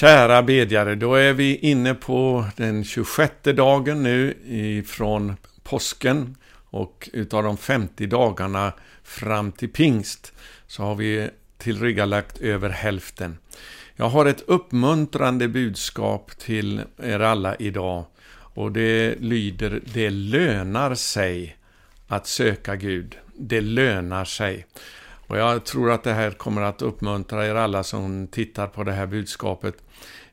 Kära bedjare, då är vi inne på den 26 dagen nu ifrån påsken och utav de 50 dagarna fram till pingst så har vi tillryggalagt över hälften. Jag har ett uppmuntrande budskap till er alla idag och det lyder Det lönar sig att söka Gud. Det lönar sig. Och jag tror att det här kommer att uppmuntra er alla som tittar på det här budskapet.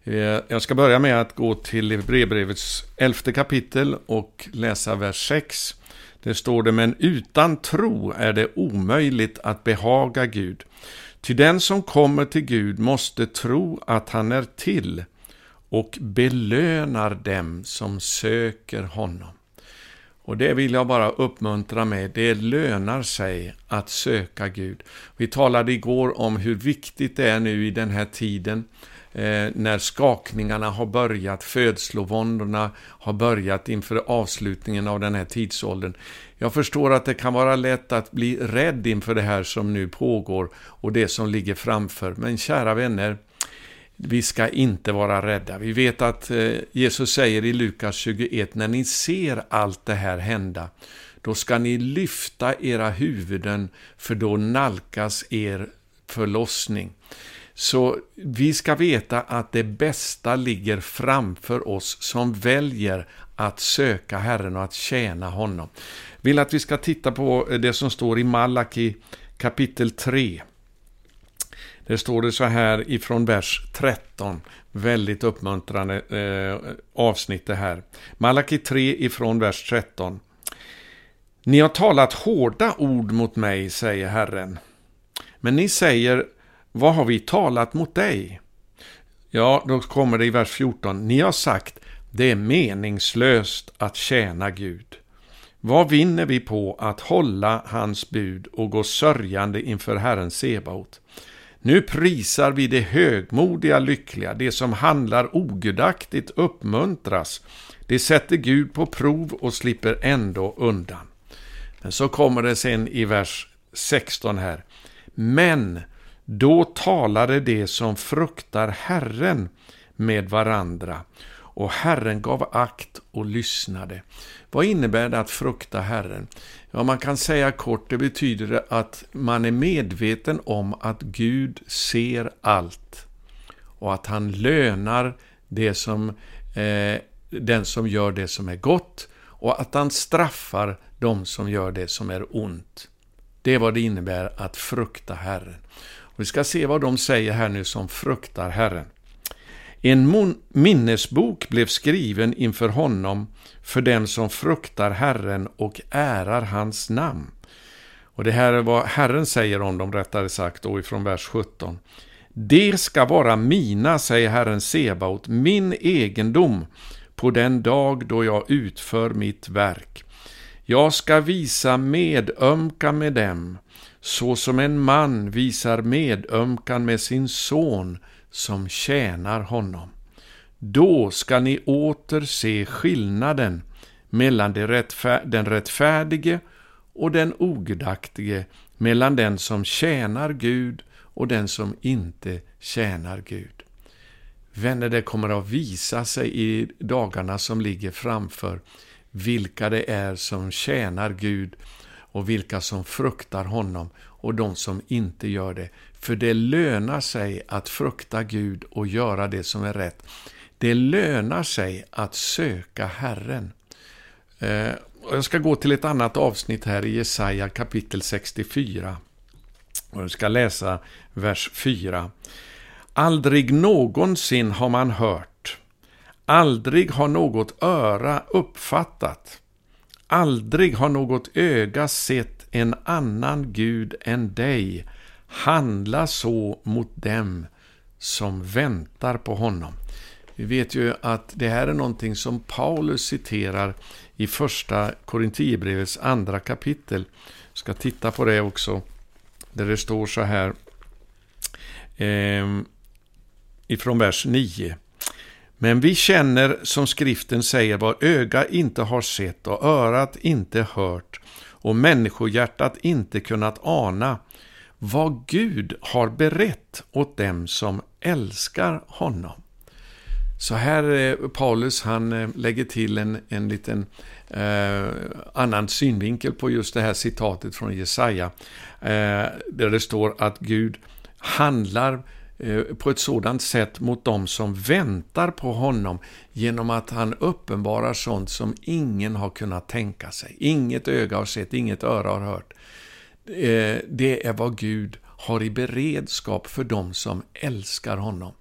Eh, jag ska börja med att gå till brevbrevets elfte kapitel och läsa vers 6. Det står det, men utan tro är det omöjligt att behaga Gud. Ty den som kommer till Gud måste tro att han är till och belönar dem som söker honom. Och det vill jag bara uppmuntra med. Det lönar sig att söka Gud. Vi talade igår om hur viktigt det är nu i den här tiden eh, när skakningarna har börjat, födslovåndorna har börjat inför avslutningen av den här tidsåldern. Jag förstår att det kan vara lätt att bli rädd inför det här som nu pågår och det som ligger framför. Men kära vänner, vi ska inte vara rädda. Vi vet att eh, Jesus säger i Lukas 21, när ni ser allt det här hända, då ska ni lyfta era huvuden, för då nalkas er förlossning. Så vi ska veta att det bästa ligger framför oss som väljer att söka Herren och att tjäna honom. Jag vill att vi ska titta på det som står i Malaki kapitel 3. Det står det så här ifrån vers 13. Väldigt uppmuntrande eh, avsnitt det här. Malaki 3 ifrån vers 13. Ni har talat hårda ord mot mig, säger Herren. Men ni säger, vad har vi talat mot dig? Ja, då kommer det i vers 14. Ni har sagt, det är meningslöst att tjäna Gud. Vad vinner vi på att hålla hans bud och gå sörjande inför Herren Sebaot? Nu prisar vi det högmodiga lyckliga, det som handlar ogudaktigt uppmuntras. Det sätter Gud på prov och slipper ändå undan. Men så kommer det sen i vers 16 här. Men då talade de som fruktar Herren med varandra och Herren gav akt och lyssnade. Vad innebär det att frukta Herren? Ja, man kan säga kort, det betyder att man är medveten om att Gud ser allt och att han lönar det som, eh, den som gör det som är gott och att han straffar de som gör det som är ont. Det är vad det innebär att frukta Herren. Och vi ska se vad de säger här nu som fruktar Herren. En minnesbok blev skriven inför honom för den som fruktar Herren och ärar hans namn. Och det här är vad Herren säger om dem, rättare sagt, då ifrån vers 17. Det ska vara mina, säger Herren Sebaot, min egendom på den dag då jag utför mitt verk. Jag ska visa medömkan med dem, så som en man visar medömkan med sin son som tjänar honom. Då ska ni åter se skillnaden mellan den rättfärdige och den ogudaktige, mellan den som tjänar Gud och den som inte tjänar Gud. Vänner, det kommer att visa sig i dagarna som ligger framför vilka det är som tjänar Gud och vilka som fruktar honom och de som inte gör det. För det lönar sig att frukta Gud och göra det som är rätt. Det lönar sig att söka Herren. Eh, jag ska gå till ett annat avsnitt här i Jesaja kapitel 64. Och jag ska läsa vers 4. Aldrig någonsin har man hört, aldrig har något öra uppfattat, aldrig har något öga sett en annan Gud än dig, handla så mot dem som väntar på honom. Vi vet ju att det här är någonting som Paulus citerar i första Korinthierbrevets andra kapitel. Jag ska titta på det också, där det står så här eh, ifrån vers 9. Men vi känner, som skriften säger, vad öga inte har sett och örat inte hört och människohjärtat inte kunnat ana, vad Gud har berett åt dem som älskar honom. Så här, eh, Paulus, han eh, lägger till en, en liten eh, annan synvinkel på just det här citatet från Jesaja. Eh, där det står att Gud handlar eh, Eh, på ett sådant sätt mot dem som väntar på honom genom att han uppenbarar sånt som ingen har kunnat tänka sig. Inget öga har sett, inget öra har hört. Eh, det är vad Gud har i beredskap för dem som älskar honom.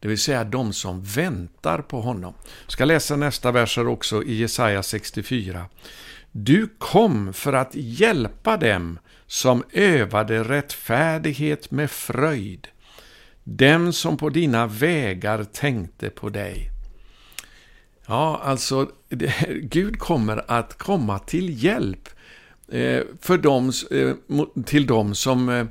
Det vill säga de som väntar på honom. Jag ska läsa nästa verser också i Jesaja 64. Du kom för att hjälpa dem som övade rättfärdighet med fröjd, dem som på dina vägar tänkte på dig. Ja, alltså, Gud kommer att komma till hjälp eh, för dem, eh, till dem som eh,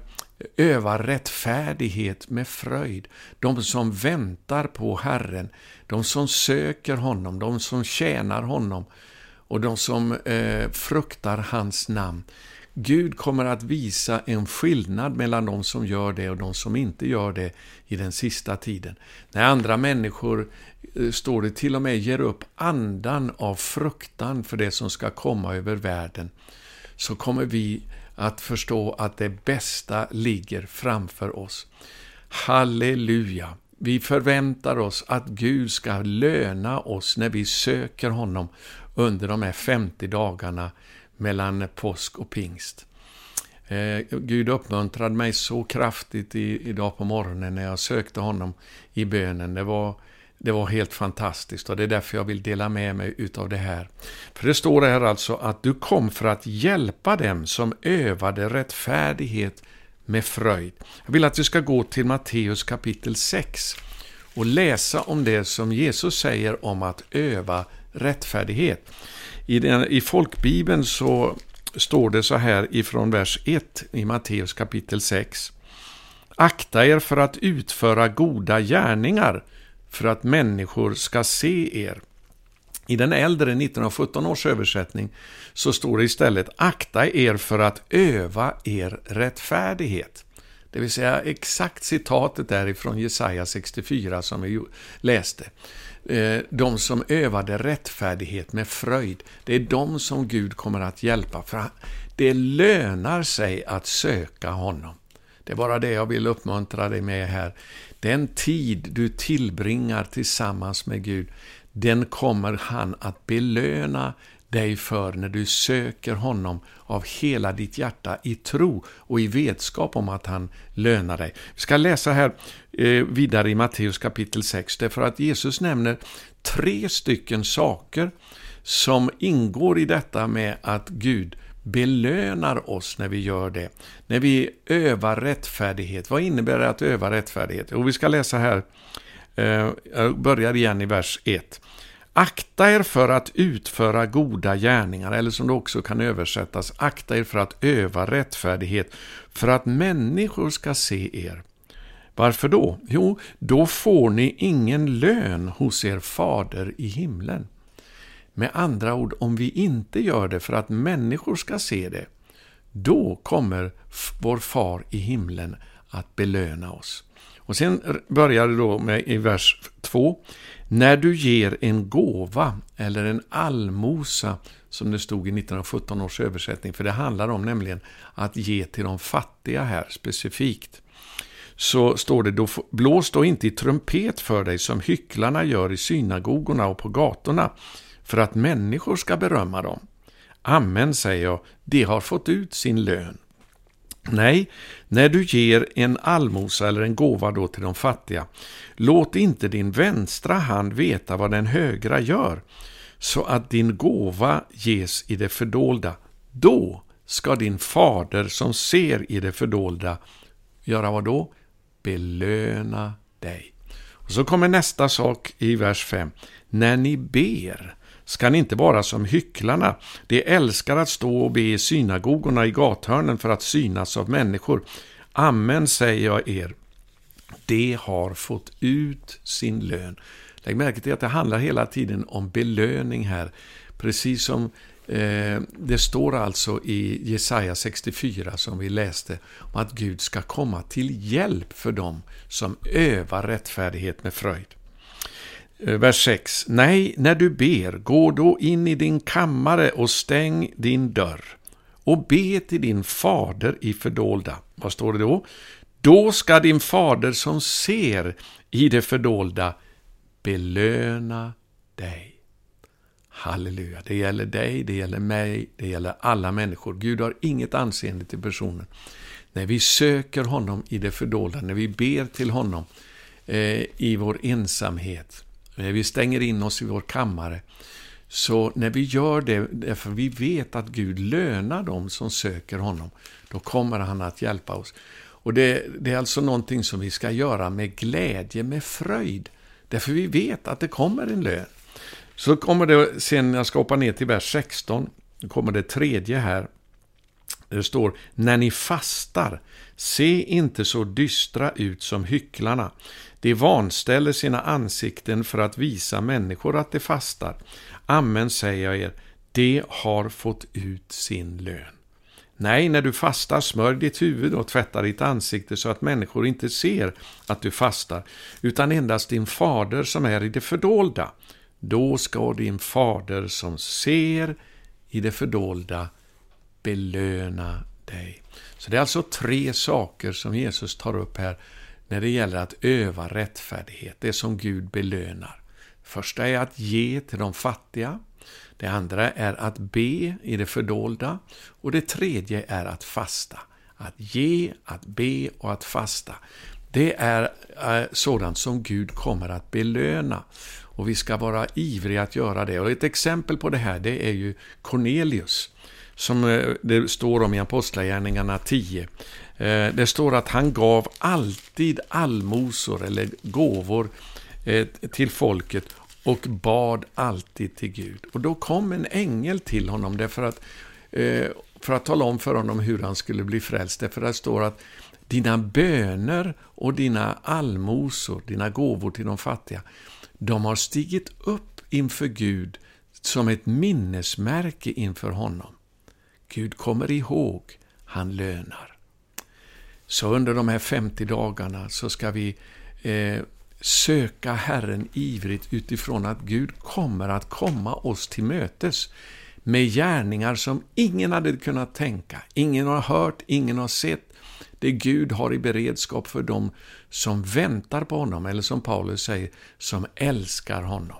övar rättfärdighet med fröjd. De som väntar på Herren, de som söker honom, de som tjänar honom och de som eh, fruktar hans namn. Gud kommer att visa en skillnad mellan de som gör det och de som inte gör det i den sista tiden. När andra människor, eh, står det, till och med ger upp andan av fruktan för det som ska komma över världen, så kommer vi att förstå att det bästa ligger framför oss. Halleluja! Vi förväntar oss att Gud ska löna oss när vi söker honom under de här 50 dagarna mellan påsk och pingst. Eh, Gud uppmuntrade mig så kraftigt i, idag på morgonen när jag sökte honom i bönen. Det var det var helt fantastiskt och det är därför jag vill dela med mig utav det här. För det står här alltså att du kom för att hjälpa dem som övade rättfärdighet med fröjd. Jag vill att vi ska gå till Matteus kapitel 6 och läsa om det som Jesus säger om att öva rättfärdighet. I, den, i folkbibeln så står det så här ifrån vers 1 i Matteus kapitel 6. Akta er för att utföra goda gärningar för att människor ska se er. I den äldre 1917 års översättning så står det istället akta er för att öva er rättfärdighet. Det vill säga exakt citatet därifrån Jesaja 64 som vi läste. Eh, de som övade rättfärdighet med fröjd, det är de som Gud kommer att hjälpa. För det lönar sig att söka honom. Det är bara det jag vill uppmuntra dig med här. Den tid du tillbringar tillsammans med Gud, den kommer han att belöna dig för när du söker honom av hela ditt hjärta i tro och i vetskap om att han lönar dig. Vi ska läsa här eh, vidare i Matteus kapitel 6, därför att Jesus nämner tre stycken saker som ingår i detta med att Gud belönar oss när vi gör det. När vi övar rättfärdighet. Vad innebär det att öva rättfärdighet? Och vi ska läsa här, eh, jag börjar igen i vers 1. Akta er för att utföra goda gärningar, eller som det också kan översättas, akta er för att öva rättfärdighet, för att människor ska se er. Varför då? Jo, då får ni ingen lön hos er fader i himlen. Med andra ord, om vi inte gör det för att människor ska se det, då kommer vår far i himlen att belöna oss. Och sen börjar det då med i vers 2. När du ger en gåva eller en allmosa, som det stod i 1917 års översättning, för det handlar om nämligen att ge till de fattiga här specifikt. Så står det, då, blås då inte i trumpet för dig som hycklarna gör i synagogorna och på gatorna, för att människor ska berömma dem. Amen, säger jag, de har fått ut sin lön. Nej, när du ger en allmosa eller en gåva då till de fattiga, låt inte din vänstra hand veta vad den högra gör, så att din gåva ges i det fördolda. Då ska din fader som ser i det fördolda göra vad då? Belöna dig. Och så kommer nästa sak i vers 5. När ni ber, ska ni inte vara som hycklarna. De älskar att stå och be i synagogorna i gathörnen för att synas av människor. Amen säger jag er. De har fått ut sin lön. Lägg märke till att det handlar hela tiden om belöning här. Precis som eh, det står alltså i Jesaja 64 som vi läste, om att Gud ska komma till hjälp för dem som övar rättfärdighet med fröjd. Eh, vers 6. Nej, när du ber, gå då in i din kammare och stäng din dörr och be till din fader i fördolda. Vad står det då? Då ska din fader som ser i det fördolda belöna dig. Halleluja. Det gäller dig, det gäller mig, det gäller alla människor. Gud har inget anseende till personen. När vi söker honom i det fördolda, när vi ber till honom eh, i vår ensamhet, Eh, vi stänger in oss i vår kammare, så när vi gör det, därför vi vet att Gud lönar dem som söker honom, då kommer han att hjälpa oss. Och det, det, är alltså någonting som vi ska göra med glädje, med fröjd. Därför vi vet att det kommer en lön. Så kommer det sen, jag ska hoppa ner till vers 16, då kommer det tredje här. Det står, när ni fastar, se inte så dystra ut som hycklarna. De vanställer sina ansikten för att visa människor att de fastar. Amen säger jag er, de har fått ut sin lön. Nej, när du fastar, smörj ditt huvud och tvätta ditt ansikte så att människor inte ser att du fastar, utan endast din fader som är i det fördolda. Då ska din fader som ser i det fördolda belöna dig. Så det är alltså tre saker som Jesus tar upp här när det gäller att öva rättfärdighet, det som Gud belönar. Det första är att ge till de fattiga. Det andra är att be i det fördolda. Och det tredje är att fasta. Att ge, att be och att fasta. Det är eh, sådant som Gud kommer att belöna. Och vi ska vara ivriga att göra det. Och ett exempel på det här, det är ju Cornelius. Som eh, det står om i Apostlagärningarna 10. Eh, det står att han gav alltid allmosor eller gåvor eh, till folket och bad alltid till Gud. Och då kom en ängel till honom därför att, eh, för att tala om för honom hur han skulle bli frälst. Därför att det står att dina böner och dina allmosor, dina gåvor till de fattiga, de har stigit upp inför Gud som ett minnesmärke inför honom. Gud kommer ihåg, han lönar. Så under de här 50 dagarna så ska vi eh, söka Herren ivrigt utifrån att Gud kommer att komma oss till mötes med gärningar som ingen hade kunnat tänka. Ingen har hört, ingen har sett. Det Gud har i beredskap för dem som väntar på honom, eller som Paulus säger, som älskar honom.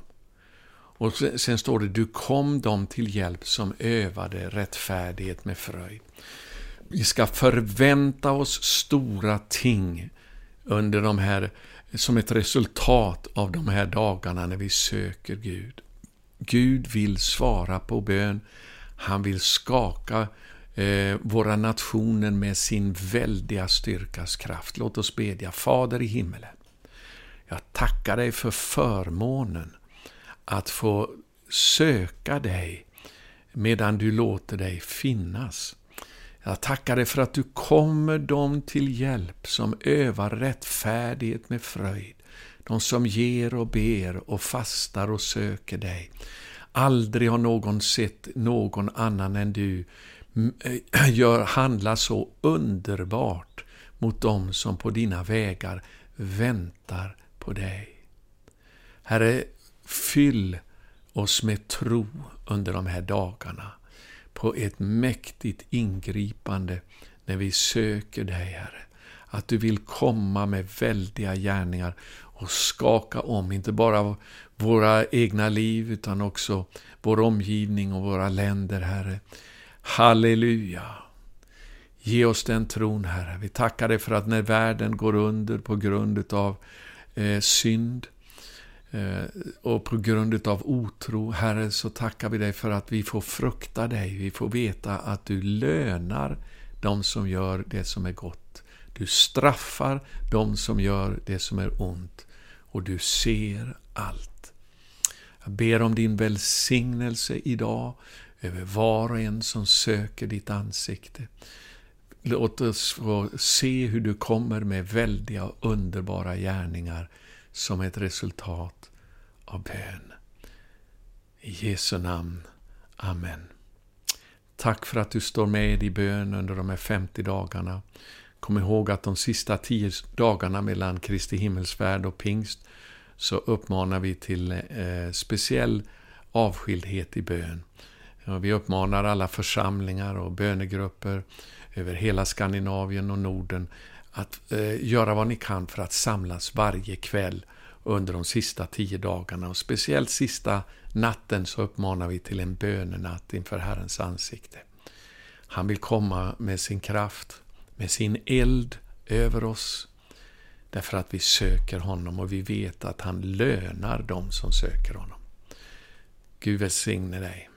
Och sen står det, du kom dem till hjälp som övade rättfärdighet med fröjd. Vi ska förvänta oss stora ting under de här, som ett resultat av de här dagarna när vi söker Gud. Gud vill svara på bön. Han vill skaka eh, våra nationer med sin väldiga styrkas kraft. Låt oss bedja. Fader i himmelen, jag tackar dig för förmånen att få söka dig medan du låter dig finnas. Jag tackar dig för att du kommer dem till hjälp som övar rättfärdighet med fröjd. De som ger och ber och fastar och söker dig. Aldrig har någon sett någon annan än du eh, gör, handla så underbart mot dem som på dina vägar väntar på dig. Herre, fyll oss med tro under de här dagarna på ett mäktigt ingripande när vi söker dig, Herre. Att du vill komma med väldiga gärningar och skaka om, inte bara våra egna liv, utan också vår omgivning och våra länder, Herre. Halleluja! Ge oss den tron, Herre. Vi tackar dig för att när världen går under på grund av eh, synd Eh, och på grund av otro, Herre, så tackar vi dig för att vi får frukta dig. Vi får veta att du lönar de som gör det som är gott. Du straffar de som gör det som är ont. Och du ser allt. Jag ber om din välsignelse idag över var och en som söker ditt ansikte. Låt oss få se hur du kommer med väldiga och underbara gärningar som ett resultat av bön. I Jesu namn. Amen. Tack för att du står med i bön under de här 50 dagarna. Kom ihåg att de sista 10 dagarna mellan Kristi himmelsfärd och pingst, så uppmanar vi till eh, speciell avskildhet i bön. Vi uppmanar alla församlingar och bönegrupper över hela Skandinavien och Norden att eh, göra vad ni kan för att samlas varje kväll under de sista tio dagarna. Och speciellt sista natten så uppmanar vi till en bönenatt inför Herrens ansikte. Han vill komma med sin kraft, med sin eld över oss, därför att vi söker honom och vi vet att han lönar dem som söker honom. Gud välsigne dig.